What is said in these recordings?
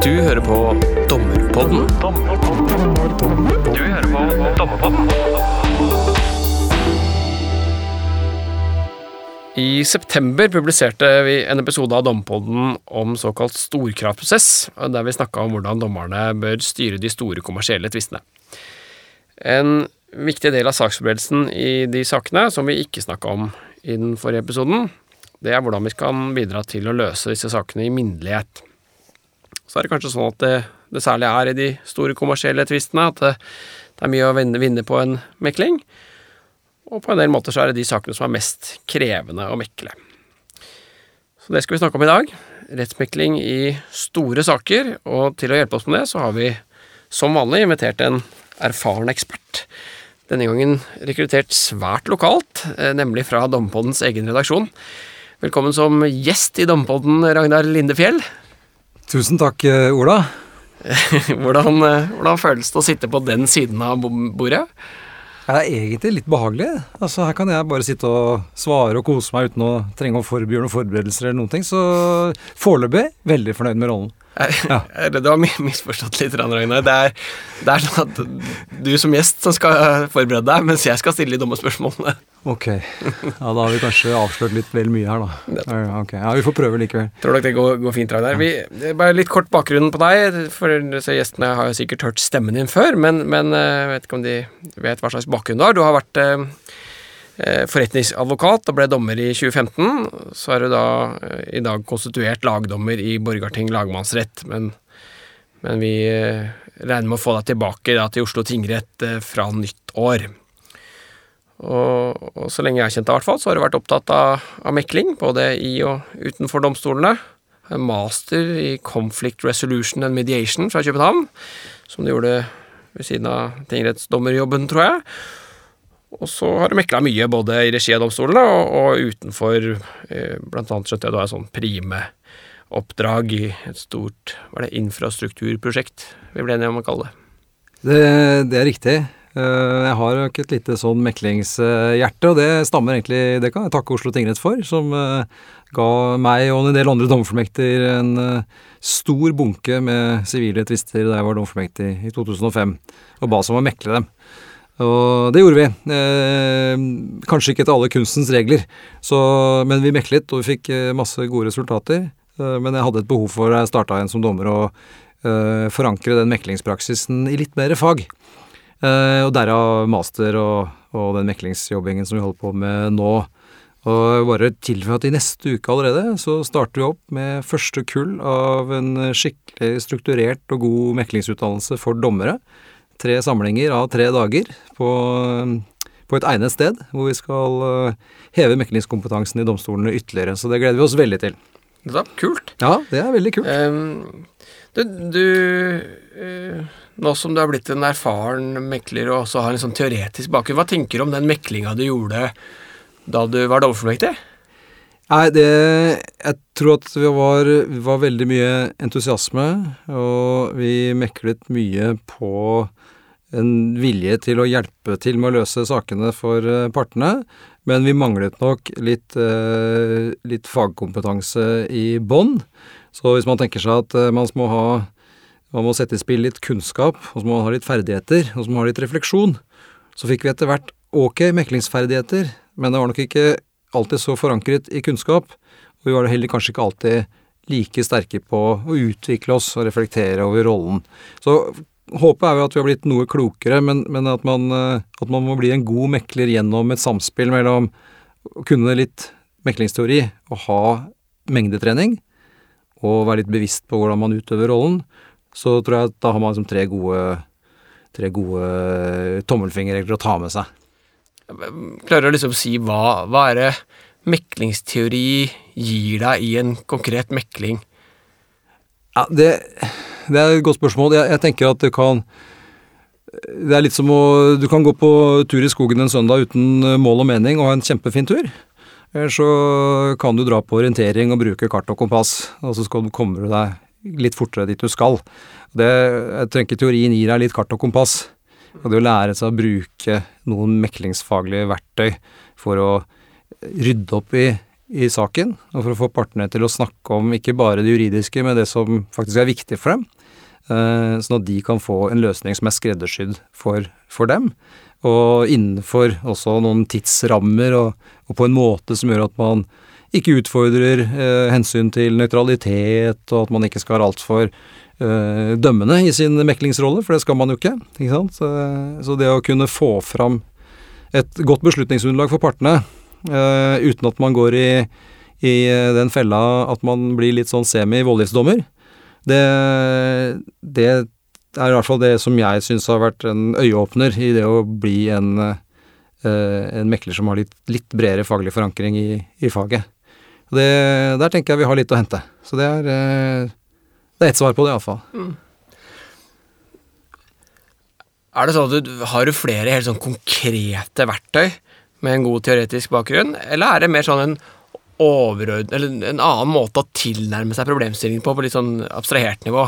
Du hører på Dommerpodden. Du hører på Dommerpodden. I september publiserte vi en episode av Dommerpodden om såkalt storkravprosess, der vi snakka om hvordan dommerne bør styre de store kommersielle tvistene. En viktig del av saksforberedelsen i de sakene, som vi ikke snakka om i den forrige episoden, det er hvordan vi kan bidra til å løse disse sakene i minnelighet. Så er det kanskje sånn at det, det særlig er i de store kommersielle tvistene at det, det, er mye å vinne, vinne på en mekling. Og på en del måter så er det de sakene som er mest krevende å mekle. Så det skal vi snakke om i dag. Rettsmekling i store saker. Og til å hjelpe oss med det, så har vi som vanlig invitert en erfaren ekspert. Denne gangen rekruttert svært lokalt, eh, nemlig fra Dompoddens egen redaksjon. Velkommen som gjest i Dompodden, Ragnar Lindefjell. Tusen takk, eh, Ola. hvordan, eh, hvordan, føles det å sitte på den siden av bordet? Det er egentlig litt behagelig. Altså, her kan jeg bare sitte og svare og kose meg uten å trenge å forberede noen forberedelser eller noen ting. Så foreløpig veldig fornøyd med rollen. Ja. Du har misforstått litt, Ragnar. Det er, det er sånn at du som gjest som skal forberede deg, mens jeg skal stille de dumme spørsmålene. Ok. Ja, da har vi kanskje avslørt litt vel mye her, da. Ok, Ja, Vi får prøve likevel. Tror nok det går, går fint, Ragnar? Vi, bare litt kort bakgrunnen på deg. For Gjestene har jo sikkert hørt stemmen din før, men, men jeg eh, vet ikke om de vet hva slags bakgrunn du har. Du har vært Eh, forretningsadvokat og ble dommer i 2015. Så er du da eh, i dag konstituert lagdommer i Borgarting lagmannsrett, men, men vi eh, regner med å få deg tilbake da, til Oslo tingrett fra nytt år. Og, og, så lenge jeg har kjent deg, hvert fall, så har du vært opptatt av, av mekling, både i og utenfor domstolene. En master i Conflict Resolution and Mediation fra København, som du gjorde ved siden av tingrettsdommerjobben, tror jeg. Og så har du mekla mye, både i regi av domstolene og, og utenfor. Eh, blant annet skjønte jeg du har et sånn Prime-oppdrag i et stort var det, infrastrukturprosjekt vi ble enige om å kalle det. det. Det er riktig. Eh, jeg har nok et lite sånn meklingshjerte, og det stammer egentlig Det kan jeg takke Oslo tingrett for, som eh, ga meg og en del andre dommerfullmekter en stor bunke med sivile tvister da jeg var dommerfullmektig i 2005, og ba oss om å mekle dem. Og det gjorde vi. Eh, kanskje ikke etter alle kunstens regler, så, men vi meklet, og vi fikk eh, masse gode resultater. Eh, men jeg hadde et behov for, da jeg starta igjen som dommer, å eh, forankre den meklingspraksisen i litt mer fag. Eh, og derav master og, og, den meklingsjobbingen som vi holder på med nå. Og bare tilføye at i neste uke allerede så starter vi opp med første kull av en skikkelig strukturert og god meklingsutdannelse for dommere tre samlinger av tre dager på, på et egnet sted, hvor vi skal eh, heve meklingskompetansen i domstolene ytterligere. Så det gleder vi oss veldig til. Da, kult. Ja, det er veldig kult. Um, du, du uh, Nå som du har blitt en erfaren mekler og også har en sånn teoretisk bakgrunn, hva tenker du om den meklinga du gjorde da du var dommerfullmektig? Nei, det Jeg tror at vi var, var veldig mye entusiasme, og vi meklet mye på en vilje til å hjelpe til med å løse sakene for eh, partene, men vi manglet nok litt, eh, litt fagkompetanse i bånn. Så hvis man tenker seg at eh, man må ha man må sette i spill litt kunnskap, og så må man ha litt ferdigheter, og så må man ha litt refleksjon, så fikk vi etter hvert ok meklingsferdigheter, men det var nok ikke alltid så forankret i kunnskap, og vi var heller kanskje ikke alltid like sterke på å utvikle oss og reflektere over rollen. Så Håpet er jo at vi har blitt noe klokere, men, men at, man, eh, at, man, må bli en god mekler gjennom et samspill mellom å kunne litt meklingsteori og ha mengdetrening, og være litt bevisst på hvordan man utøver rollen, så tror jeg at da har man liksom tre gode, tre gode tommelfingerregler å ta med seg. Klarer du liksom å si hva, hva er det meklingsteori gir deg i en konkret mekling? Ja, det det er et godt spørsmål. Jeg, jeg, tenker at det kan Det er litt som å Du kan gå på tur i skogen en søndag uten mål og mening og ha en kjempefin tur. Eller så kan du dra på orientering og bruke kart og kompass, og så kommer du deg litt fortere dit du skal. Det, jeg tenker teorien gir deg litt kart og kompass. Og det å lære seg å bruke noen meklingsfaglige verktøy for å rydde opp i i saken, og for å få partene til å snakke om ikke bare det juridiske, men det som faktisk er viktig for dem. Eh, sånn at de kan få en løsning som er skreddersydd for, for dem. Og innenfor også noen tidsrammer, og, og, på en måte som gjør at man ikke utfordrer eh, hensyn til nøytralitet, og at man ikke skal være altfor eh, dømmende i sin meklingsrolle, for det skal man jo ikke. ikke sant? Så, så det å kunne få fram et godt beslutningsunderlag for partene, uten at man går i, i, den fella at man blir litt sånn semi-voldgiftsdommer. Det, det er i hvert fall det som jeg syns har vært en øyeåpner i det å bli en, uh, en mekler som har litt, litt bredere faglig forankring i, i faget. Det, der tenker jeg vi har litt å hente. Så det er, det er ett svar på det, iallfall. Mm. Er det sånn at du har du flere helt sånn konkrete verktøy med en god teoretisk bakgrunn, eller er det mer sånn en Eller en annen måte å tilnærme seg problemstillingen på, på litt sånn abstrahert nivå?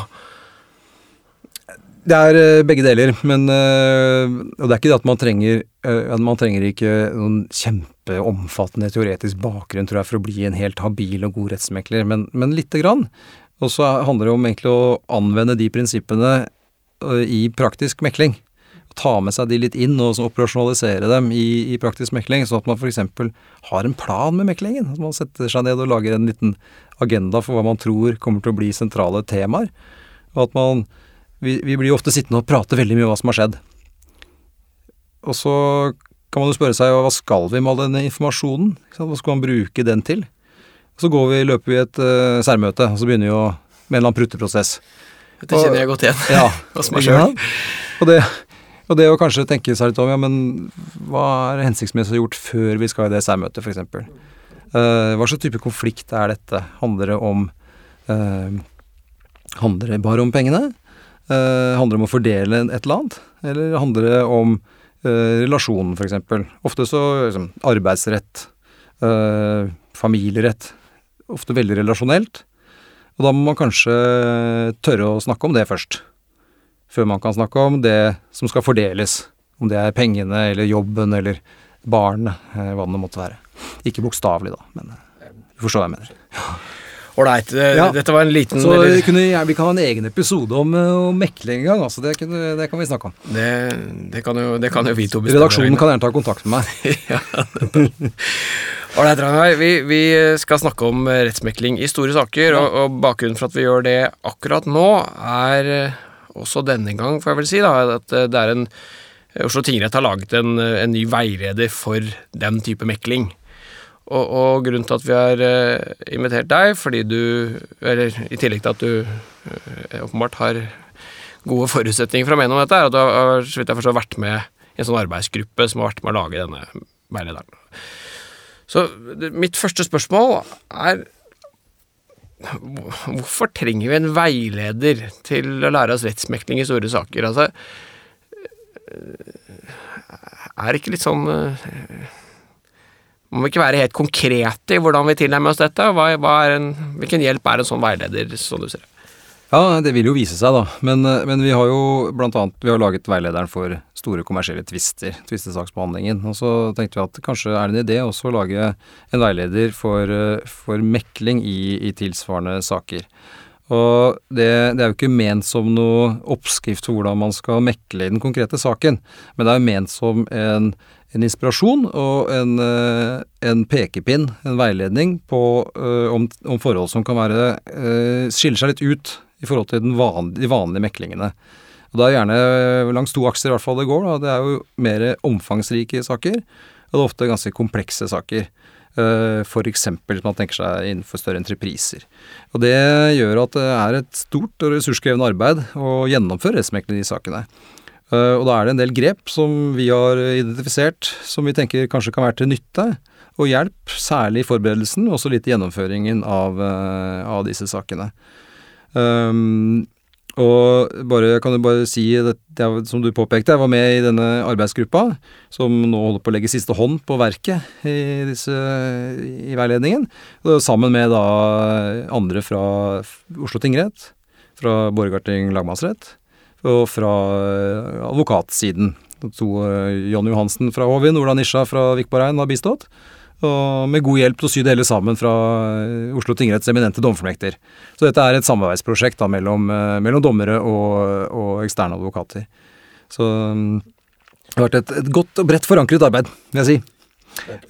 Det er uh, begge deler, men uh, Og det er ikke det at man trenger at Man trenger ikke noen kjempeomfattende teoretisk bakgrunn, tror jeg, for å bli en helt habil og god rettsmekler, men, men lite grann. Og så handler det om egentlig å anvende de prinsippene i praktisk mekling ta med seg de litt inn og operasjonalisere dem i, i praktisk mekling, sånn at man f.eks. har en plan med meklingen. At man setter seg ned og lager en liten agenda for hva man tror kommer til å bli sentrale temaer. Og at man vi, vi blir jo ofte sittende og prate veldig mye om hva som har skjedd. Og så kan man jo spørre seg hva skal vi med all denne informasjonen? Hva skal man bruke den til? så går vi, løper vi et uh, særmøte, og så begynner vi jo med en eller annen prutteprosess. Dette kjenner jeg godt igjen ja, hos meg sjøl. Og det, og det å kanskje tenke seg litt om, ja, men hva er hensiktsmessig gjort før vi skal i det særmøtet, f.eks.? Uh, eh, hva slags type konflikt er dette? Handler det om uh, Handler det bare om pengene? Uh, handler det om å fordele et eller annet? Eller handler det om uh, relasjonen, f.eks.? Ofte så liksom, arbeidsrett, familierett. Ofte veldig relasjonelt. Og da må man kanskje tørre å snakke om det først før man kan snakke om det som skal fordeles. Om det er pengene eller jobben eller barnet, eh, hva det måtte være. Ikke bokstavelig, da, men eh, du forstår hva jeg mener. Ålreit. Ja. Dette var en liten Så eller... kunne, ja, Vi kan ha en egen episode om, eh, om mekling en gang. Altså, det, kunne, det, kan vi snakke om. Det, det, kan, jo, det kan jo vi to bestemme. Redaksjonen kan gjerne ta kontakt med meg. Ålreit, Ragnar. Vi, vi, skal snakke om rettsmekling i store saker, og, og bakgrunnen for at vi gjør det akkurat nå, er også denne gang, får jeg vel si, da, at eh, det er en Oslo tingrett har laget en, en, ny veileder for den type mekling. Og, og, grunnen til at vi har invitert deg, fordi du Eller i tillegg til at du åpenbart har gode forutsetninger for å mene om dette, er at du har så vidt jeg forstår, vært med i en sånn arbeidsgruppe som har vært med å lage denne veilederen. Så mitt første spørsmål er Hvorfor trenger vi en veileder til å lære oss rettsmekling i store saker? Altså Er det ikke litt sånn Må vi ikke være helt konkrete i hvordan vi tilnærmer oss dette? Hva, hva en, hvilken hjelp er en sånn veileder, som du ser? Ja, det vil jo vise seg, da. Men, men vi har jo blant annet vi har laget veilederen for store kommersielle tvister, tvistesaksbehandlingen. Og så tenkte vi at kanskje er det en idé også å lage en veileder for, for mekling i, i, tilsvarende saker. Og det, det, er jo ikke ment som noe oppskrift for hvordan man skal mekle i den konkrete saken, men det er jo ment som en, en inspirasjon og en, en, pekepinn, en veiledning på, uh, om, om, forhold som kan være skiller seg litt ut i forhold til vanlige, de vanlige meklingene. Og Da er gjerne langs to akser i hvert fall det går. Da. Det er jo mer omfangsrike saker, og det er ofte ganske komplekse saker. Uh, F.eks. man tenker seg innenfor større entrepriser. Og Det gjør at det er et stort og ressurskrevende arbeid å gjennomføre rettsmekling i de sakene. Uh, og da er det en del grep som vi har identifisert, som vi tenker kanskje kan være til nytte og hjelp, særlig i forberedelsen, og også litt i gjennomføringen av, uh, av disse sakene. Um, og bare, kan du bare si, det, det, som du påpekte, jeg var med i denne arbeidsgruppa som nå holder på å legge siste hånd på verket i, disse, i veiledningen. Sammen med da andre fra Oslo tingrett, fra Borgarting lagmannsrett og fra advokatsiden. To, Jonny Johansen fra Håvin, Ola Nisja fra Vikborrein har bistått. Og med god hjelp til å sy det hele sammen fra eh, Oslo tingretts eminente dommerfullmekter. Så dette er et samarbeidsprosjekt da, mellom, eh, mellom dommere og, og, eksterne advokater. Så mm, det har vært et, et godt og bredt forankret arbeid, vil jeg si.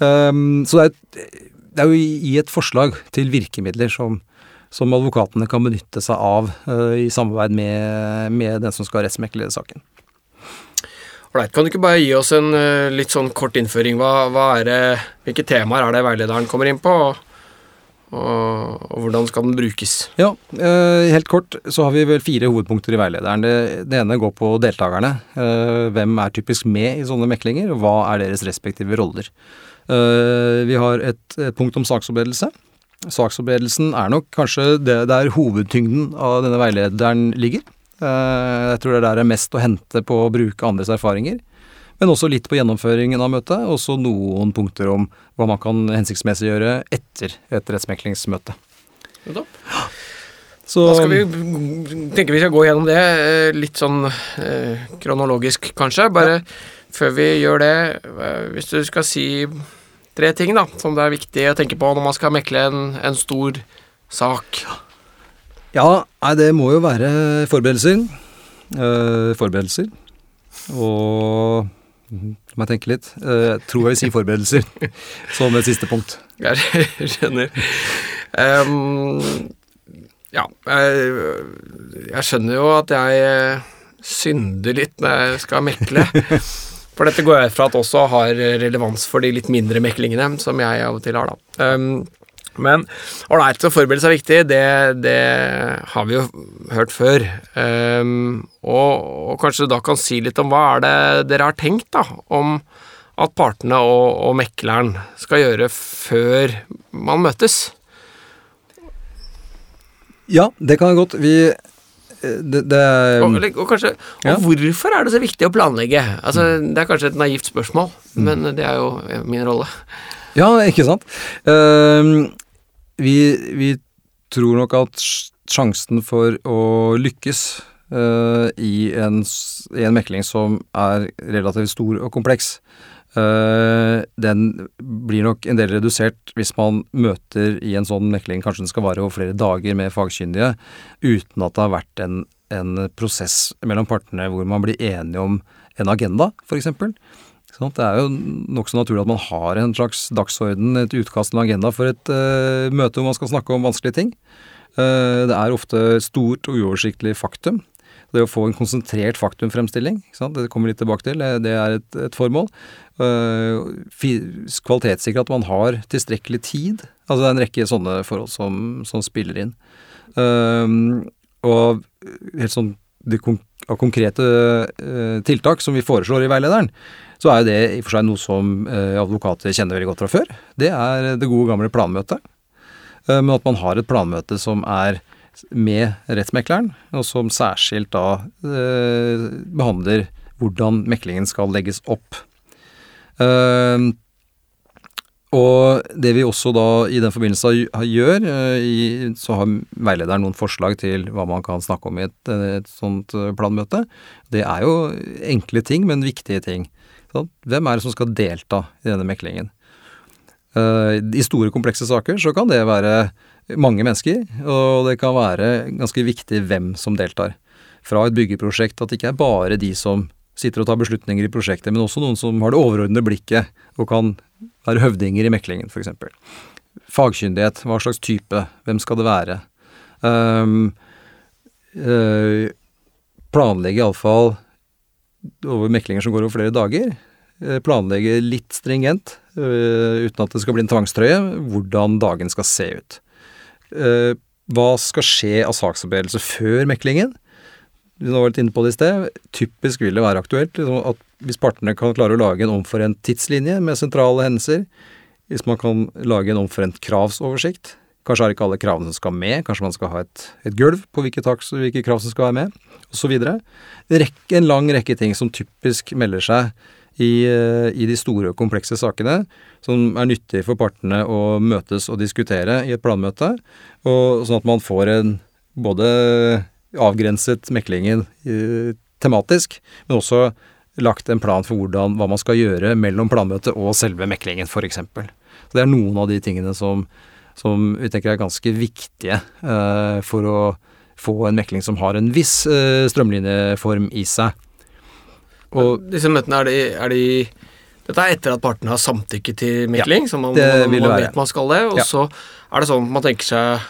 Um, så det er, det er jo i et forslag til virkemidler som, som advokatene kan benytte seg av uh, i samarbeid med, med, den som skal rettsmekle saken. Ålreit. Kan du ikke bare gi oss en uh, litt sånn kort innføring? Hva, hva er det, hvilke temaer er det veilederen kommer inn på? Og, og, hvordan skal den brukes? Ja, uh, helt kort så har vi vel fire hovedpunkter i veilederen. Det, det ene går på deltakerne. Uh, hvem er typisk med i sånne meklinger, og hva er deres respektive roller? vi har et, punkt om saksoppledelse. Saksoppledelsen er nok kanskje det der hovedtyngden av denne veilederen ligger. Eh, jeg tror det er der det er mest å hente på å bruke andres erfaringer. Men også litt på gjennomføringen av møtet, og så noen punkter om hva man kan hensiktsmessig gjøre etter et rettsmeklingsmøte. Så, da skal vi tenke vi skal gå gjennom det eh, litt sånn eh, kronologisk, kanskje. Bare før vi gjør det, eh, hvis du skal si tre ting da, som det er viktig å tenke på når man skal mekle en, en stor sak. Ja, nei, det må jo være forberedelser. Uh, forberedelser. Og La meg tenke litt. Jeg tror jeg vil si forberedelser som et siste punkt. Jeg skjønner. Um, ja, jeg, jeg, skjønner jo at jeg eh, synder litt når jeg skal mekle. For dette går jeg fra at også har relevans for de litt mindre meklingene, som jeg av og til har, da. Um, men ålreit, forberedelse er viktig, det, det, har vi jo hørt før. Um, og, og, kanskje du da kan si litt om hva er det dere har tenkt da, om at partene og, og mekleren skal gjøre før man møtes? Ja, det kan jeg godt. Vi det, det, og, og, kanskje, ja. hvorfor er det så viktig å planlegge? Altså, Det er kanskje et naivt spørsmål, mm. men det er jo min rolle. Ja, ikke sant. Uh, vi, vi, tror nok at sjansen for å lykkes uh, i, en, i, en, mekling som er relativt stor og kompleks, uh, den blir nok en del redusert hvis man møter i en sånn mekling, kanskje den skal vare over flere dager med fagkyndige, uten at det har vært en, en prosess mellom partene hvor man blir enige om en agenda, f.eks. Det er jo nokså naturlig at man har en slags dagsorden, et utkast til agenda for et uh, møte hvor man skal snakke om vanskelige ting. Uh, det er ofte stort og uoversiktlig faktum. Det å få en konsentrert faktumfremstilling, det kommer litt tilbake til, det er et, et formål. Uh, kvalitetssikre at man har tilstrekkelig tid. Altså det er en rekke sånne forhold som, som spiller inn. Uh, og helt sånn det kon konkrete tiltak som vi foreslår i veilederen, så er jo det i og for seg noe som eh, advokater kjenner veldig godt fra før. Det er det gode gamle planmøtet. Eh, men at man har et planmøte som er med rettsmekleren, og som særskilt da eh, behandler hvordan meklingen skal legges opp. Og det vi også da i den forbindelse gjør, så har veilederen noen forslag til hva man kan snakke om i et, et sånt planmøte. Det er jo enkle ting, men viktige ting. Hvem er det som skal delta i denne meklingen? Uh, I store, komplekse saker så kan det være mange mennesker, og det kan være ganske viktig hvem som deltar. Fra et byggeprosjekt at det ikke er bare de som sitter og tar beslutninger i prosjektet, men også noen som har det overordnede blikket og kan være høvdinger i meklingen, f.eks. Fagkyndighet, hva slags type, hvem skal det være? Um, uh, planlegge iallfall over meklinger som går over flere dager. Eh, planlegge litt stringent, uh, uten at det skal bli en tvangstrøye, hvordan dagen skal se ut. Uh, hva skal skje av saksforberedelse før meklingen? Vi har vært inne på det i sted. Typisk vil det være aktuelt liksom, at hvis partene kan klare å lage en omforent tidslinje med sentrale hendelser, hvis man kan lage en omforent kravsoversikt, Kanskje det ikke alle kravene som skal med, kanskje man skal ha et, et gulv på hvilke, tak, hvilke, krav som skal være med, osv. En lang rekke ting som typisk melder seg i, eh, i, de store og komplekse sakene, som er nyttig for partene å møtes og diskutere i et planmøte, og sånn at man får en både avgrenset meklingen eh, tematisk, men også lagt en plan for hvordan, hva man skal gjøre mellom planmøtet og selve meklingen, f.eks. Så det er noen av de tingene som, som vi tenker er ganske viktige eh, for å få en mekling som har en viss eh, strømlinjeform i seg. Og disse møtene, er de, er de dette er etter at partene har samtykket til mekling, ja, så man, det man, det man vet man skal det. Og Ja. så er det sånn at man tenker seg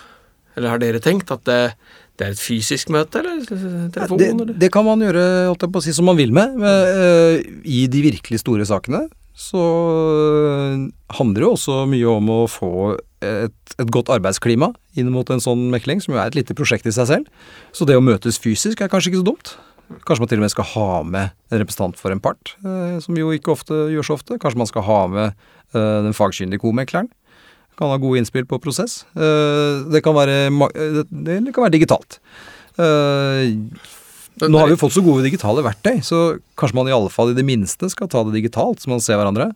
Eller har dere tenkt at det, det er et fysisk møte, eller telefon? det, eller? det kan man gjøre holdt jeg på å si, som man vil med. med uh, I de virkelig store sakene så eh, handler det også mye om å få et, et godt arbeidsklima inn mot en sånn mekling, som jo er et lite prosjekt i seg selv. Så det å møtes fysisk er kanskje ikke så dumt. Kanskje man til og med skal ha med en representant for en part, eh, som jo ikke ofte gjør så ofte. Kanskje man skal ha med eh, den fagkyndige komekleren. Kan ha gode innspill på prosess. Eh, det, kan være, eh, det, det kan være digitalt. Eh, nå har vi jo fått så gode digitale verktøy, så kanskje man i alle fall i det minste skal ta det digitalt, så man ser hverandre,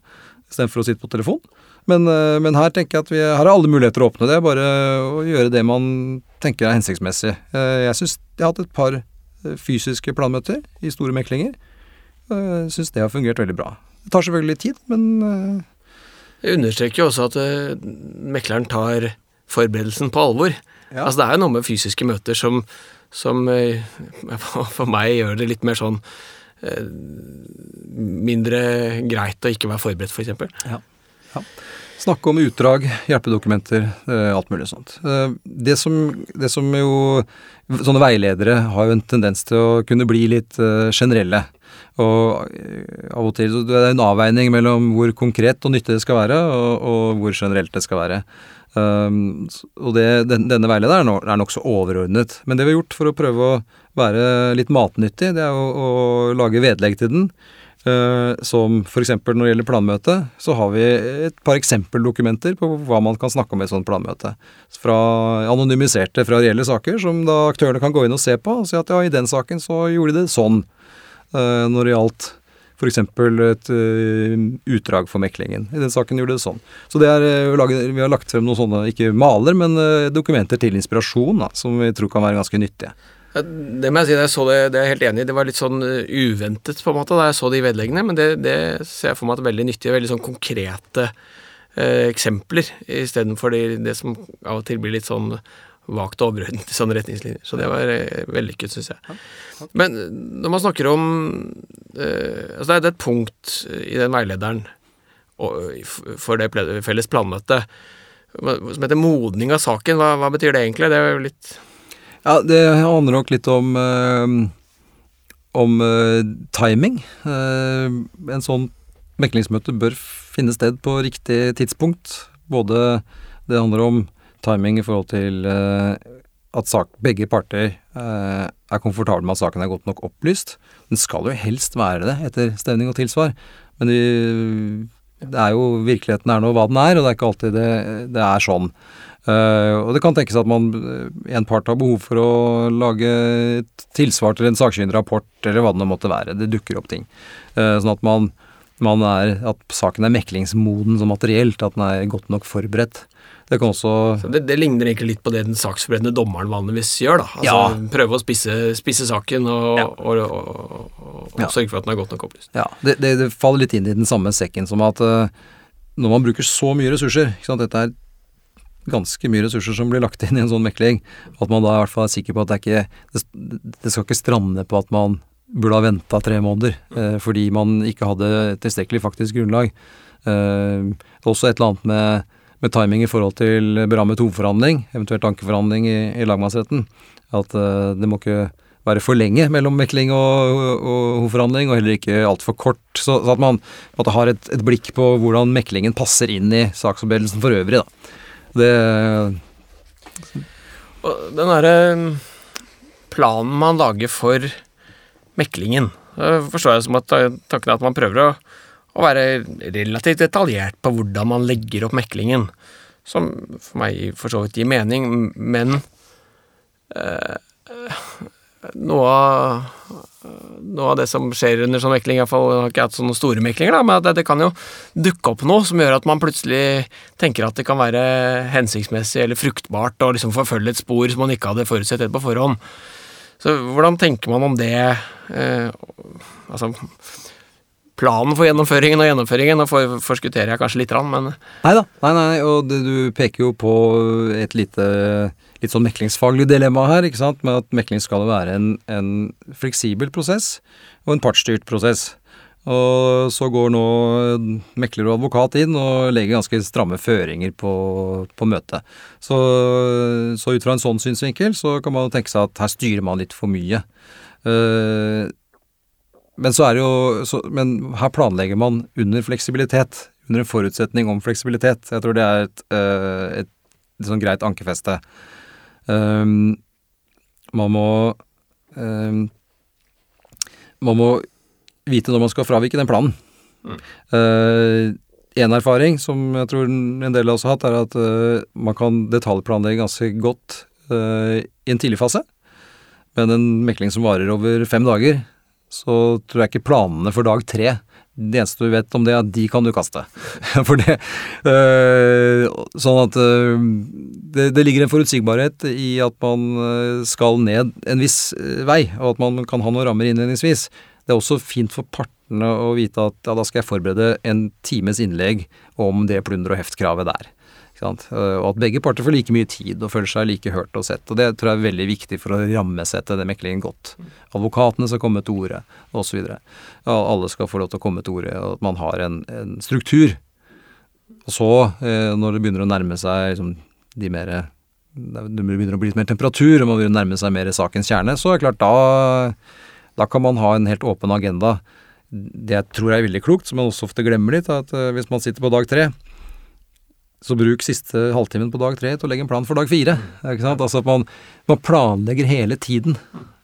istedenfor å sitte på telefon. Men, eh, men her tenker jeg at vi er alle muligheter å åpne det, bare å gjøre det man tenker er hensiktsmessig. Eh, Jeg syns jeg har hatt et par eh, fysiske planmøter i store meklinger. Syns det har fungert veldig bra. Det tar selvfølgelig tid, men Jeg understreker jo også at mekleren tar forberedelsen på alvor. Ja. Altså Det er jo noe med fysiske møter som, som for for meg gjør det litt mer sånn Mindre greit å ikke være forberedt, f.eks. Snakke om utdrag, hjelpedokumenter, eh, alt mulig sånt. Eh, Det som, det som jo Sånne veiledere har jo en tendens til å kunne bli litt eh, generelle. Og av og til så det er en avveining mellom hvor konkret og nyttig det skal være, og, og hvor generelt det skal være. Um, og det, den, denne veilederen er no- er nokså overordnet. Men det vi har gjort for å prøve å være litt matnyttig, det er å, å lage vedlegg til den. Eh, som f.eks. når det gjelder planmøte, så har vi et par eksempeldokumenter på hva man kan snakke om i et sånt planmøte. Fra anonymiserte fra reelle saker, som da aktørene kan gå inn og se på og si at ja, i den saken så gjorde de det sånn. Eh, når det gjaldt f.eks. et eh, utdrag for meklingen. I den saken gjorde det sånn. Så det er, vi har lagt frem noen sånne, ikke maler, men dokumenter til inspirasjon, da, som vi tror kan være ganske nyttige. Det må jeg si, jeg så det, det er jeg helt enig i. Det var litt sånn uh, uventet på en måte da jeg så de vedleggene, men det, det ser jeg for meg at er veldig nyttige, veldig sånn konkrete eh, eksempler, istedenfor de, det som av og til blir litt sånn vagt og overordnet i sånne retningslinjer. Så det var eh, vellykket, syns jeg. Men eh, når man snakker om eh, Altså det er, et punkt i den veilederen og, for det felles planmøtet som heter modning av saken. Hva, hva betyr det egentlig? Det er jo litt Ja, det handler nok litt om eh, om eh, timing. Eh, en sånn meklingsmøte bør finne sted på riktig tidspunkt. Både det handler om timing i forhold til at sak, begge parter er komfortable med at saken er godt nok opplyst. Den skal jo helst være det etter stevning og tilsvar, men de, det er jo virkeligheten er nå hva den er, og det er ikke alltid det, det er sånn. Eh, og det kan tenkes at man, eh, en part har behov for å lage et tilsvar til en sakkyndig rapport, eller hva det nå måtte være. Det dukker opp ting. Uh, sånn at man, man er, at saken er meklingsmoden som materielt, at den er godt nok forberedt. Det kan også det, det ligner egentlig litt på det den saksforberedende dommeren vanligvis gjør. da. Altså Ja. Prøve å spisse, spisse saken og, Ja. og, og, og, Ja. sørge for at den er godt nok opplyst. Ja, det, det, det faller litt inn i den samme sekken som at uh, når man bruker så mye ressurser ikke sant, Dette er ganske mye ressurser som blir lagt inn i en sånn mekling. At man da i hvert fall er sikker på at det ikke Det, skal ikke strande på at man burde ha venta tre måneder eh, fordi man ikke hadde tilstrekkelig faktisk grunnlag. Eh, også et eller annet med, med timing i forhold til berammet hovedforhandling, eventuelt ankeforhandling i, i lagmannsretten. At eh, det må ikke være for lenge mellom mekling og, og, og og heller ikke altfor kort. Så, så at man måte har et, et blikk på hvordan meklingen passer inn i saksforberedelsen for øvrig. Da. Det Og den derre mm, planen man lager for meklingen, forstår jeg som at tanken er at man prøver å, å være relativt detaljert på hvordan man legger opp meklingen. Som for meg for så vidt gir mening, men eh, noe av noe av det som skjer under sånn mekling, iallfall har ikke hatt sånne store meklinger, da, men at det, det kan jo dukke opp noe som gjør at man plutselig tenker at det kan være hensiktsmessig eller fruktbart å liksom forfølge et spor som man ikke hadde forutsett helt på forhånd. Så hvordan tenker man om det? Eh, altså planen for gjennomføringen og gjennomføringen. Nå for, forskutterer jeg kanskje litt, men Nei da. Nei, nei, og det, du peker jo på et lite litt sånn meklingsfaglig dilemma her, ikke sant, med at mekling skal være en, en fleksibel prosess og en partsstyrt prosess. Og så går nå mekler og advokat inn og legger ganske stramme føringer på, på møtet. Så, så, ut fra en sånn synsvinkel så kan man tenke seg at her styrer man litt for mye. Uh, men så er det jo så, Men her planlegger man under fleksibilitet. Under en forutsetning om fleksibilitet. Jeg tror det er et, uh, et, et sånn greit ankerfeste. Um, man må um, Man må vite når man skal fravike den planen. Mm. Uh, en erfaring som jeg tror en del av oss har hatt, er at uh, man kan detaljplanlegge ganske godt uh, i en tidlig fase. Men en mekling som varer over fem dager, så tror jeg ikke planene for dag tre det eneste du vet om det, er at de kan du kaste. For det øh, Sånn at øh, det, det, ligger en forutsigbarhet i at man skal ned en viss vei, og at man kan ha noen rammer innledningsvis. Det er også fint for partene å vite at ja, da skal jeg forberede en times innlegg om det plunder- og heftkravet der. Og at begge parter får like mye tid og føler seg like hørt og sett. Og Det tror jeg er veldig viktig for å rammesette den meklingen godt. Advokatene skal komme til orde, osv. Alle skal få lov til å komme til orde, og at man har en, en struktur. Og så, eh, når det begynner å nærme seg liksom, de mer Det begynner å bli litt mer temperatur, og man begynner å nærme seg mer sakens kjerne, så er det klart da da kan man ha en helt åpen agenda. Det jeg tror er veldig klokt, som man også ofte glemmer litt, er at uh, hvis man sitter på dag tre, så bruk siste halvtimen på dag tre til å legge en plan for dag fire. Altså at man, man planlegger hele tiden.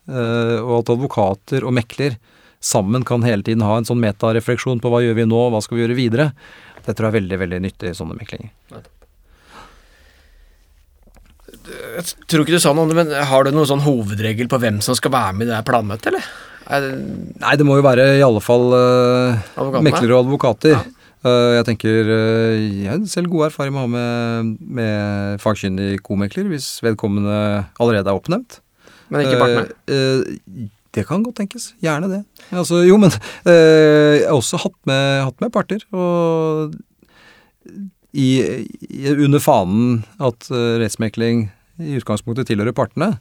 Uh, og at advokater og mekler sammen kan hele tiden ha en sånn metarefleksjon på hva gjør vi nå, hva skal vi gjøre videre. Det tror jeg er veldig veldig nyttig i sånne meklinger. Jeg tror ikke du sa noe om det, men har du noen sånn hovedregel på hvem som skal være med i det planmøtet, eller? Det... Nei, det må jo være i alle fall uh, meklere og advokater. Ja. Uh, jeg tenker uh, Jeg har selv god erfaring med å ha med, med fagkyndig komekler hvis vedkommende allerede er oppnevnt. Men ikke partner? det kan godt tenkes. Gjerne det. Altså, jo, men jeg har også hatt med, hatt med parter. Og i, under fanen at rettsmekling i utgangspunktet tilhører partene.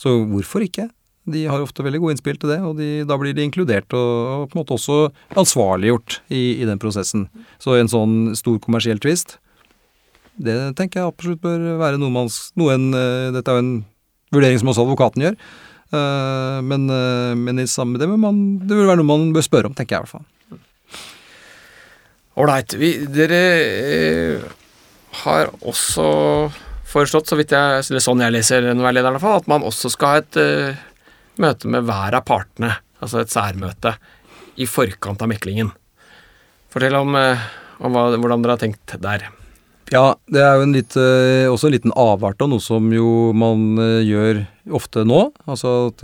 Så hvorfor ikke? De har ofte veldig gode innspill til det, og de, da blir de inkludert og, og, på en måte også ansvarliggjort i, i, den prosessen. Så en sånn stor kommersiell tvist, det tenker jeg absolutt bør være noe man noe en, uh, Dette er jo en vurdering som også advokaten gjør. Uh, men, uh, men i samme det, man, det vil være noe man bør spørre om, tenker jeg i hvert fall. Ålreit. Dere eh, har også foreslått, så vidt jeg, eller sånn jeg leser veilederen, at man også skal ha et uh, møte med hver av partene, altså et særmøte, i forkant av meklingen. Fortell om, uh, om hva, hvordan dere har tenkt der. Ja, det er jo en litt, eh, også en liten avart av noe som jo man eh, gjør ofte nå. Altså at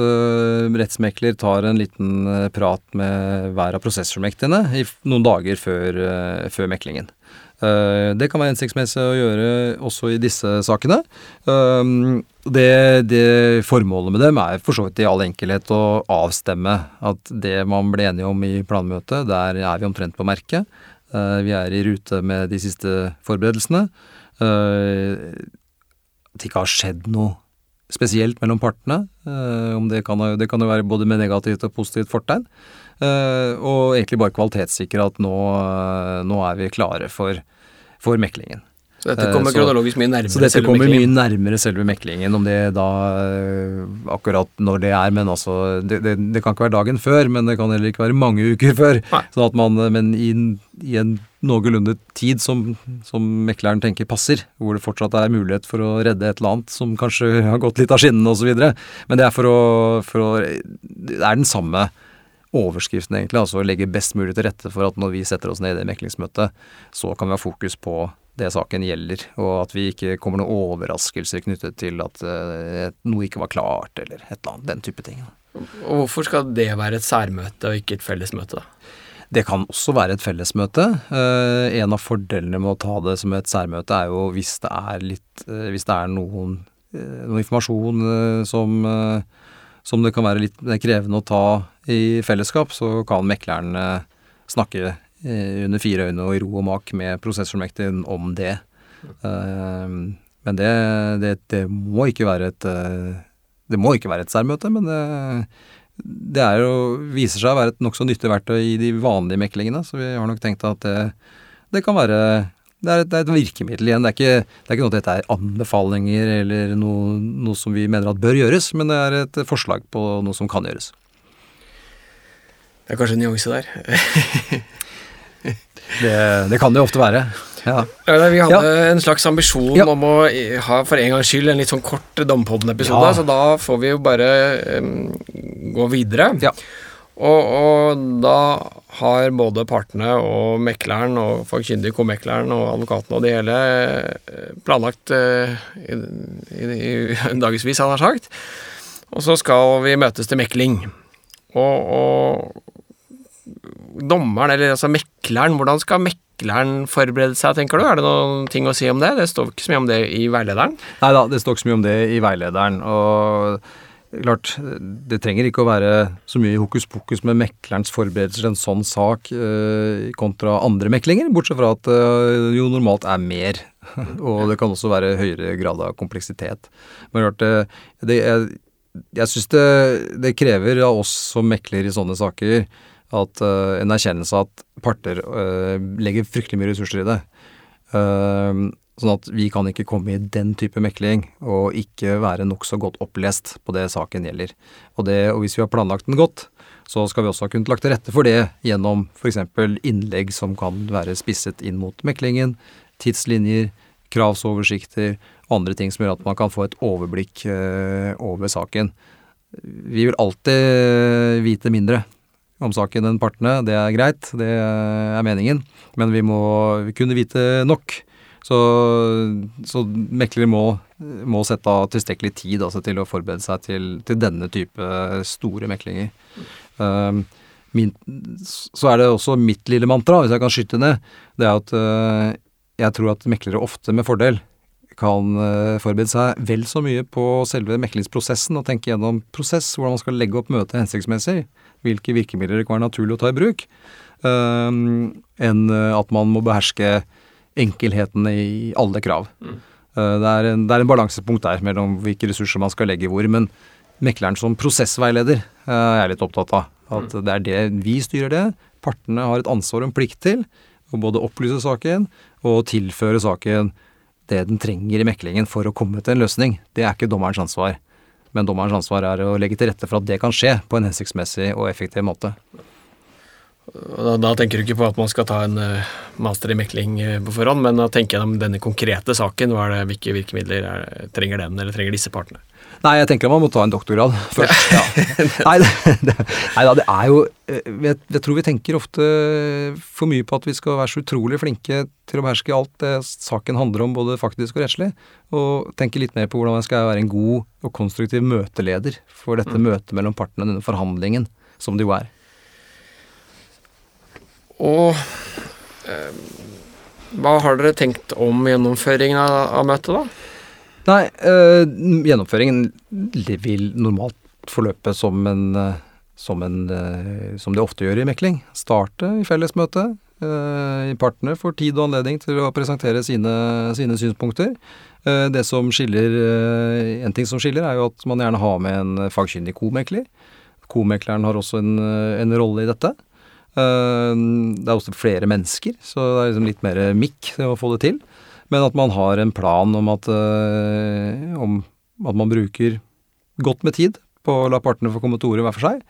rettsmekler tar en liten prat med hver av prosessormektigene noen dager før, før meklingen. Uh, det kan være hensiktsmessig å gjøre også i disse sakene. Um, det, det, Formålet med dem er for så vidt i all enkelhet å avstemme at det man ble enige om i planmøtet, der er vi omtrent på merket. Eh, vi er i rute med de siste forberedelsene. Eh, at det ikke har skjedd noe spesielt mellom partene. Eh, det kan, det kan jo være både med negativt og positivt fortegn. Og egentlig bare kvalitetssikre at nå, nå er vi klare for, for meklingen. Så dette kommer kronologisk mye nærmere så dette kommer mye nærmere selve meklingen, om det da akkurat når det er, men altså det, det, det, kan ikke være dagen før, men det kan heller ikke være mange uker før. Sånn at man, Men i, i en noenlunde tid som, som, mekleren tenker passer, hvor det fortsatt er mulighet for å redde et eller annet som kanskje har gått litt av skinnene osv. Men det er for å, for å Det er den samme overskriften, egentlig. Altså å legge best mulig til rette for at når vi setter oss ned i det meklingsmøtet, så kan vi ha fokus på det saken gjelder, og at vi ikke kommer noen overraskelser knyttet til at uh, noe ikke var klart, eller et eller annet. Den type ting. Og Hvorfor skal det være et særmøte og ikke et fellesmøte, da? Det kan også være et fellesmøte. Uh, en av fordelene med å ta det som et særmøte, er jo hvis det er litt uh, Hvis det er noen, noen informasjon som, som det kan være litt krevende å ta i fellesskap, så kan mekleren snakke eh, under fire øyne og i ro og mak med prosessfullmektigen om det. Eh, men det, det, det, må ikke være et eh, Det må ikke være et særmøte, men det, det jo, viser seg å være et nokså nyttig verktøy i de vanlige meklingene, så vi har nok tenkt at det, det kan være det er, et, det er, et, virkemiddel igjen. Det er, ikke, det er ikke noe at dette er anbefalinger eller noe, noe, som vi mener at bør gjøres, men det er et forslag på noe som kan gjøres. Det er kanskje en nyanse der. det, det, kan det jo ofte være. Ja. Vi hadde ja. en slags ambisjon ja. om å ha for en gangs skyld en litt sånn kort Dompodden-episode, så da får vi jo bare um, gå videre. Og, og, da har både partene og mekleren og fagkyndig komekleren og advokaten og det hele eh, planlagt uh, i, i, i dagevis, han har sagt. Og så skal vi møtes til mekling. Og, og dommeren, eller altså mekleren, hvordan skal mekleren forberede seg, tenker du? Er det noen ting å si om det? Det står ikke så mye om det i veilederen? Nei da, det står ikke så mye om det i veilederen. og klart, det trenger ikke å være så mye hokus pokus med meklerens forberedelser til en sånn sak eh, kontra andre meklinger, bortsett fra at det eh, jo normalt er mer. og det kan også være høyere grad av kompleksitet. Men klart, det, det, jeg, jeg syns det, det, krever av oss som mekler i sånne saker at eh, en erkjennelse av at parter uh, legger fryktelig mye ressurser i det. Uh, Sånn at vi kan ikke komme i den type mekling og ikke være nokså godt opplest på det saken gjelder. Og, det, og hvis vi har planlagt den godt, så skal vi også ha kunnet lagt til rette for det gjennom f.eks. innlegg som kan være spisset inn mot meklingen, tidslinjer, kravsoversikter og andre ting som gjør at man kan få et overblikk øh, over saken. Vi vil alltid vite mindre om saken enn partene, det er greit, det er meningen, men vi må kunne vite nok så, så meklere må, må, sette av tilstrekkelig tid altså, til å forberede seg til, til denne type store meklinger. Um, min, så er det også mitt lille mantra, hvis jeg kan skyte ned, det er at uh, jeg tror at meklere ofte med fordel kan uh, forberede seg vel så mye på selve meklingsprosessen og tenke gjennom prosess, hvordan man skal legge opp møtet hensiktsmessig, hvilke virkemidler det kan være naturlig å ta i bruk, uh, enn at man må beherske enkelhetene i alle krav. Mm. Eh, det, er en, det er en balansepunkt der mellom hvilke ressurser man skal legge hvor. Men mekleren som prosessveileder eh, er litt opptatt av. At mm. det er det vi styrer det. Partene har et ansvar og en plikt til å både opplyse saken og tilføre saken det den trenger i meklingen for å komme til en løsning. Det er ikke dommerens ansvar. Men dommerens ansvar er å legge til rette for at det kan skje på en hensiktsmessig og effektiv måte. Da, da, tenker du ikke på at man skal ta en uh, master i mekling uh, på forhånd, men da tenker jeg om denne konkrete saken. Er det, hvilke virkemidler er, trenger den, eller trenger disse partene? Nei, jeg tenker man må ta en doktorgrad først. Ja. nei, det, det, nei da, det er jo eh, jeg, jeg, tror vi tenker ofte for mye på at vi skal være så utrolig flinke til å beherske alt det saken handler om, både faktisk og rettslig. Og tenke litt mer på hvordan jeg skal være en god og konstruktiv møteleder for dette mm. møtet mellom partene, denne forhandlingen, som det jo er. Og eh, hva har dere tenkt om gjennomføringen av, møtet, da? Nei, eh, gjennomføringen vil normalt forløpe som en, eh, som en eh, Som det ofte gjør i mekling. Starte i fellesmøte. Partene får tid og anledning til å presentere sine, sine synspunkter. Det som skiller En ting som skiller, er jo at man gjerne har med en fagkyndig komekler. Komekleren har også en, en rolle i dette. Eh, det er også flere mennesker, så det er liksom litt mer mikk å få det til. Men at man har en plan om at, eh, om at man bruker godt med tid på å la partene få komme til orde hver for seg.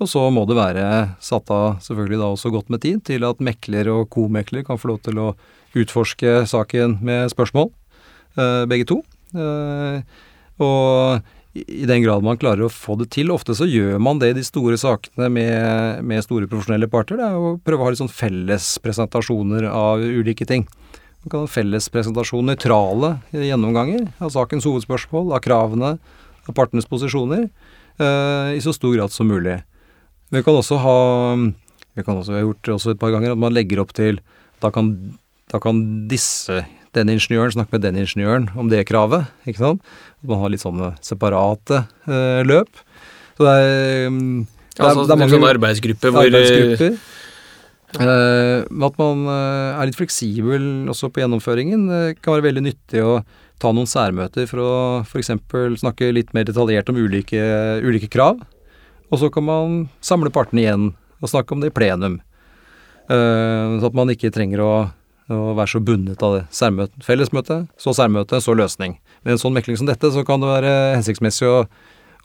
Og så må det være satt av selvfølgelig da også godt med tid til at mekler og komekler kan få lov til å utforske saken med spørsmål, eh, begge to. Og i den grad man klarer å få det til. Ofte så gjør man det i de store sakene med, med store profesjonelle parter. Det er å prøve å ha litt sånn felles presentasjoner av ulike ting. Man kan ha felles presentasjon, nøytrale gjennomganger av sakens hovedspørsmål, av kravene, av partenes posisjoner, uh, i så stor grad som mulig. Vi kan også ha Vi kan også, vi har gjort det også et par ganger at man legger opp til Da kan, da kan disse den ingeniøren snakke med den ingeniøren om det kravet. ikke sant? Man har litt sånne separate eh, løp. Så det er, um, det er, altså, det er mange sånne arbeidsgrupper hvor arbeidsgrupper. Eh, at man eh, er litt fleksibel også på gjennomføringen. Det kan være veldig nyttig å ta noen særmøter for å f.eks. snakke litt mer detaljert om ulike, ulike, krav. Og så kan man samle partene igjen og snakke om det i plenum. Uh, så at man ikke trenger å, å være så bundet av det. Særmøte, fellesmøte, så særmøte, så løsning. Med en sånn mekling som dette, så kan det være hensiktsmessig å,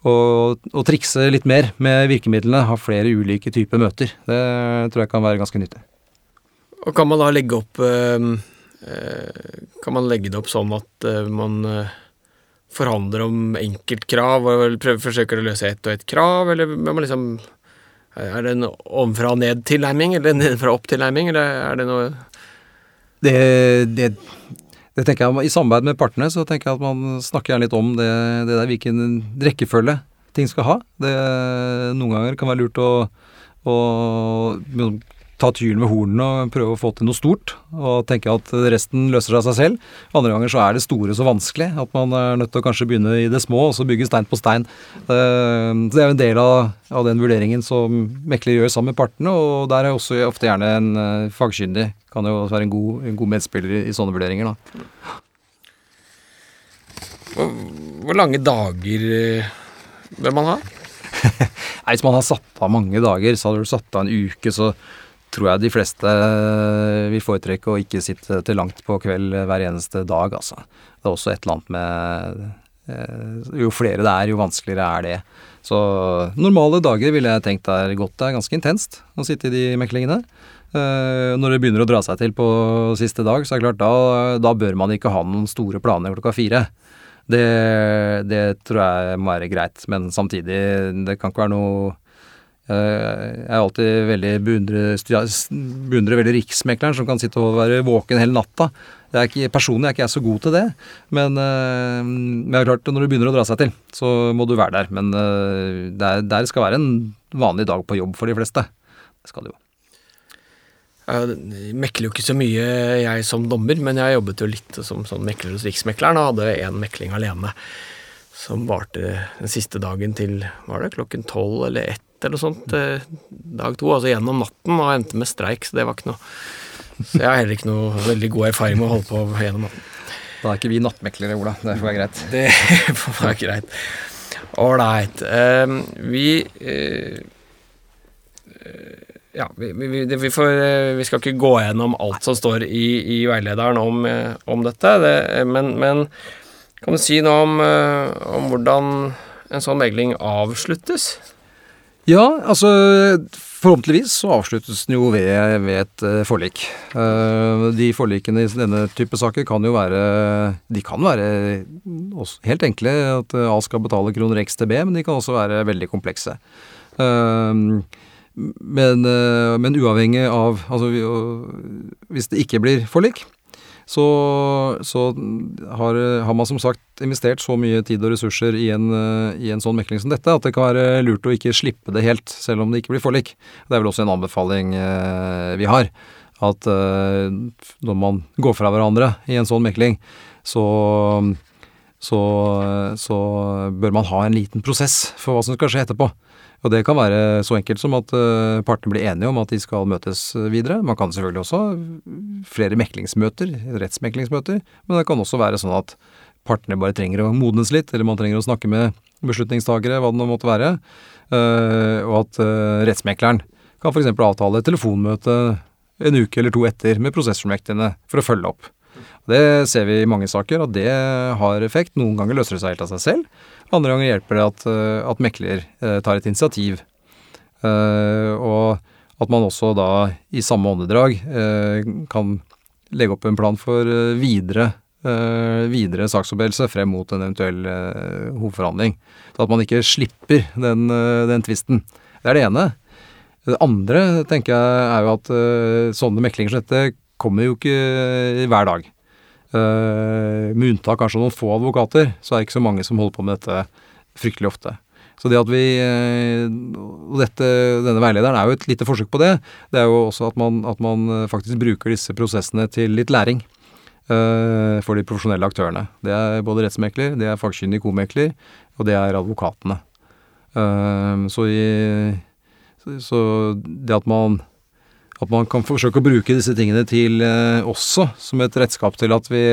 å, å trikse litt mer med virkemidlene. Ha flere ulike typer møter. Det tror jeg kan være ganske nyttig. Og kan man da legge opp uh Eh, kan man legge det opp sånn at eh, man eh, forhandler om enkeltkrav og prøver, forsøker å løse ett og ett krav, eller er man liksom Er det en ovenfra og ned-tilnærming, eller nedenfra opp-tilnærming, eller er det noe det, det, det, tenker jeg, I samarbeid med partene så tenker jeg at man snakker gjerne litt om det, det der hvilken rekkefølge ting skal ha. Det, noen ganger kan være lurt å, å ta tyren ved hornene og prøve å få til noe stort, og tenke at resten løser seg av seg selv. Andre ganger så er det store så vanskelig at man er nødt til å kanskje begynne i det små, og så bygge stein på stein. Eh, så det er jo en del av, av den vurderingen som mekler gjør sammen med partene, og der er også ofte gjerne en eh, fagkyndig. Kan jo være en god, en god medspiller i sånne vurderinger, da. Hvor lange dager eh, bør man ha? Nei, Hvis man har satt av mange dager, så hadde du satt av en uke, så tror jeg de fleste eh, vil foretrekke å ikke sitte til langt på kveld hver eneste dag, altså. Det er også et eller annet med eh, Jo flere det er, jo vanskeligere er det. Så normale dager ville jeg tenkt er godt. Det er ganske intenst å sitte i de meklingene. Eh, når det begynner å dra seg til på siste dag, så er det klart da, da bør man ikke ha noen store planer klokka fire. Det, det tror jeg må være greit, men samtidig, det kan ikke være noe Eh, jeg er alltid veldig beundrer, beundrer veldig riksmekleren som kan sitte og være våken hele natta. Er ikke, personlig er ikke jeg så god til det, men, eh, men det er klart når det begynner å dra seg til, så må du være der. Men der det, er, skal være en vanlig dag på jobb for de fleste. Det skal det jo. Jeg mekler jo ikke så mye, jeg som dommer, men jeg jobbet jo litt som, sånn mekler hos Riksmekleren og hadde én mekling alene som varte den siste dagen til var det klokken tolv eller ett eller noe sånt eh, dag to, altså gjennom natten, og endte med streik, så det var ikke noe Så jeg har heller ikke noe veldig god erfaring med å holde på gjennom natten. Da er ikke vi nattmeklere, Ola. Det får være greit. Det får være greit. Ålreit. Uh, vi uh, ja, vi, vi, vi, får, vi, skal ikke gå gjennom alt som står i, i veilederen om, om dette, det, men, men, kan du si noe om, om hvordan en sånn megling avsluttes? Ja, altså forhåpentligvis så avsluttes den jo ved, ved et uh, forlik. Uh, de forlikene i denne type saker kan jo være De kan være helt enkle, at A skal betale kroner X til B, men de kan også være veldig komplekse. Men, men, uavhengig av Altså hvis det ikke blir forlik, så, så har, har, man som sagt investert så mye tid og ressurser i en, i en, sånn mekling som dette at det kan være lurt å ikke slippe det helt, selv om det ikke blir forlik. Det er vel også en anbefaling eh, vi har. At eh, når man går fra hverandre i en sånn mekling, så, så, så bør man ha en liten prosess for hva som skal skje etterpå. Og det kan være så enkelt som at uh, partene blir enige om at de skal møtes videre. Man kan selvfølgelig også flere meklingsmøter, rettsmeklingsmøter, men det kan også være sånn at partene bare trenger å modnes litt, eller man trenger å snakke med beslutningstagere, hva det nå måtte være, uh, og at rettsmekleren kan f.eks. avtale et telefonmøte en uke eller to etter med prosessfullmektigene for å følge opp. Det ser vi i mange saker, at det har effekt. Noen ganger løser det seg helt av seg selv. Andre ganger hjelper det at, eh, at mekler eh, tar et initiativ. Eh, og at man også da i samme åndedrag kan legge opp en plan for videre, videre saksoppgjørelse frem mot en eventuell hovedforhandling. Så at man ikke slipper den, den tvisten. Det er det ene. Det andre tenker jeg er jo at sånne meklinger som dette kommer jo ikke hver dag. Uh, med unntak kanskje noen få advokater, så er det ikke så mange som holder på med dette fryktelig ofte. Så det at vi uh, Og dette, denne veilederen er jo et lite forsøk på det. Det er jo også at man, at man faktisk bruker disse prosessene til litt læring. Uh, for de profesjonelle aktørene. Det er både rettsmekler, det er fagkyndig komekler, og det er advokatene. Så, i, så det at man At man kan forsøke å bruke disse tingene til eh, også som et redskap til at vi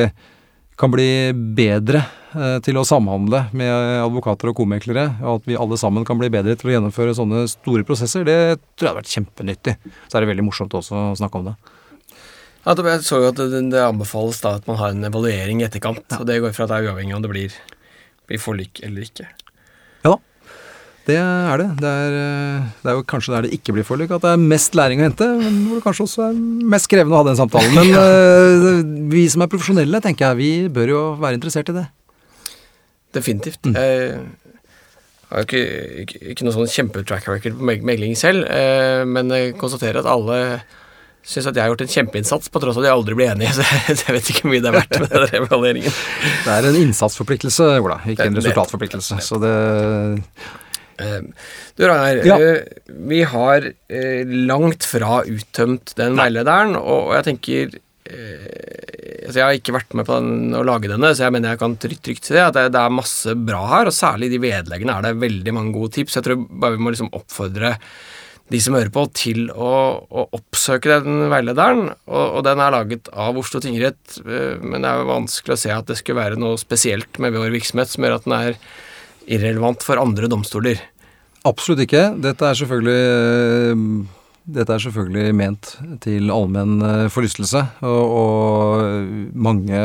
kan bli bedre eh, til å samhandle med advokater og komeklere, og at vi alle sammen kan bli bedre til å gjennomføre sånne store prosesser, det tror jeg hadde vært kjempenyttig. Så er det veldig morsomt også å snakke om det. Ja, jeg så jo at det, det anbefales da at man har en evaluering i etterkant, og det går fra at det er uavhengig om det blir, blir forlik eller ikke. Ja da. Det er det. Det er, eh, det er, jo kanskje der det ikke blir forlik, at det er mest læring å hente. Men hvor det kanskje også er mest krevende å ha den samtalen. Men ja. uh, vi som er profesjonelle, tenker jeg, vi bør jo være interessert i det. Definitivt. Mm. Jeg har ikke, ikke, ikke noe sånn kjempetrack record på megling selv, uh, men jeg konstaterer at alle syns at jeg har gjort en kjempeinnsats, på tross av at jeg aldri blir enig. Så jeg vet ikke hvor mye det er verdt med den evalueringen. Det er en innsatsforpliktelse, Ola, ikke en resultatforpliktelse. Så det Eh, du Ragnar, ja. Eh, vi har eh, langt fra uttømt den veilederen, og jeg tenker altså Jeg har ikke vært med på den, å lage denne, så jeg mener jeg kan trygt, trygt si det. At det, det, er masse bra her, og særlig i de vedleggene er det veldig mange gode tips. Jeg tror bare vi må liksom oppfordre de som hører på, til å, å oppsøke den veilederen. Og, og, den er laget av Oslo tingrett, men det er vanskelig å se at det skulle være noe spesielt med vår virksomhet som gjør at den er irrelevant for andre domstoler? Absolutt ikke. Dette er selvfølgelig eh, dette er selvfølgelig ment til allmenn eh, forlystelse, og, og, mange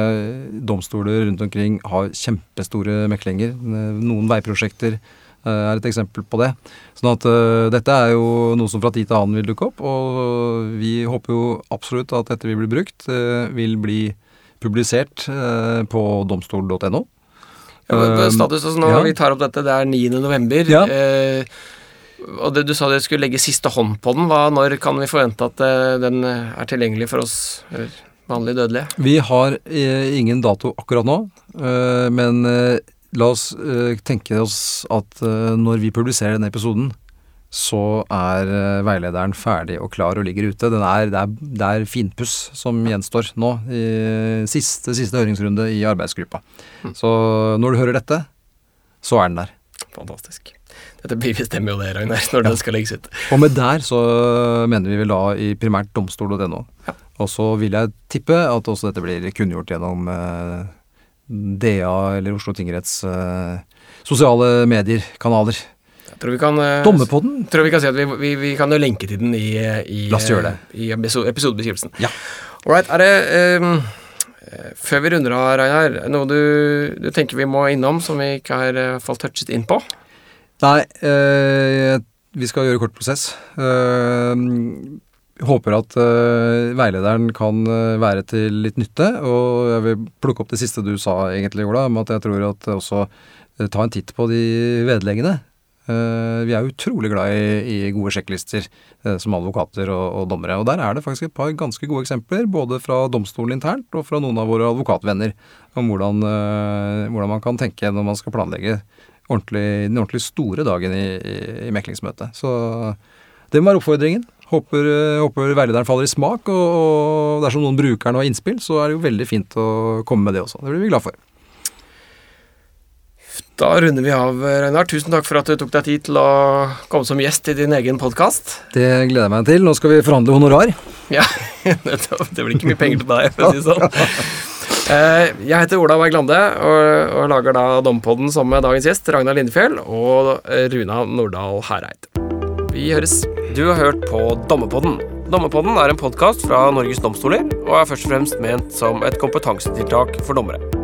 domstoler rundt omkring har kjempestore meklinger. Noen veiprosjekter eh, er et eksempel på det. Sånn at uh, dette er jo noe som fra tid til annen vil dukke opp, og vi håper jo absolutt at dette vil bli brukt. Uh, vil bli publisert uh, på domstol.no. Ja, status altså, når ja. vi tar opp dette, det er 9. november. Ja. Eh, og det, Du sa dere skulle legge siste hånd på den. Hva, når kan vi forvente at eh, den er tilgjengelig for oss vanlige dødelige? Vi har eh, ingen dato akkurat nå, eh, men eh, la oss eh, tenke oss at når vi publiserer denne episoden, så er uh, veilederen ferdig og klar og ligger ute. Er, det, er, det, er, finpuss som gjenstår nå, i siste, siste høringsrunde i arbeidsgruppa. Mm. Så når du hører dette, så er den der. Fantastisk. Dette blir bestemmer jo det, Ragnar, når ja. den skal legges ut. Og med der så mener vi vel da i primært domstol.no. Ja. Og så vil jeg tippe at også dette blir kunngjort gjennom eh, DA eller Oslo tingretts eh, sosiale medier, kanaler. Tror vi kan, eh, Dommerpodden? Tror vi kan si at vi, vi, vi, kan jo lenke til den i, i, La oss gjøre det. i episodebeskrivelsen. Ja. Alright. Er det um, Før vi runder av, Reinar, noe du, du, tenker vi må innom som vi ikke har uh, fått touchet inn på? Nei, øh, vi skal gjøre kort prosess. Uh, håper at uh, veilederen kan være til litt nytte. Og jeg vil plukke opp det siste du sa, egentlig, Ola, om at jeg tror at også ta en titt på de vedleggene. Eh, vi er utrolig glad i, i gode sjekklister eh, som advokater og, og, dommere. Og der er det faktisk et par ganske gode eksempler, både fra domstolen internt og fra noen av våre advokatvenner, om hvordan, eh, hvordan man kan tenke når man skal planlegge ordentlig, den ordentlig store dagen i, i, i meklingsmøtet. Så det må være oppfordringen. Håper, håper veilederen faller i smak, og, og dersom noen bruker den og har innspill, så er det jo veldig fint å komme med det også. Det blir vi glad for. Da runder vi av, Reinar. Tusen takk for at du tok deg tid til å komme som gjest i din egen podkast. Det gleder jeg meg til. Nå skal vi forhandle honorar. Ja, det blir ikke mye penger til deg, for å si det sånn. Eh, jeg heter Ola Berg Lande og, og lager da Dompodden sammen med dagens gjest Ragnar Lindefjell og Runa Nordahl Hereid. Vi høres. Du har hørt på Dommepodden. Dommepodden er en podkast fra Norges domstoler og er først og fremst ment som et kompetansetiltak for dommere.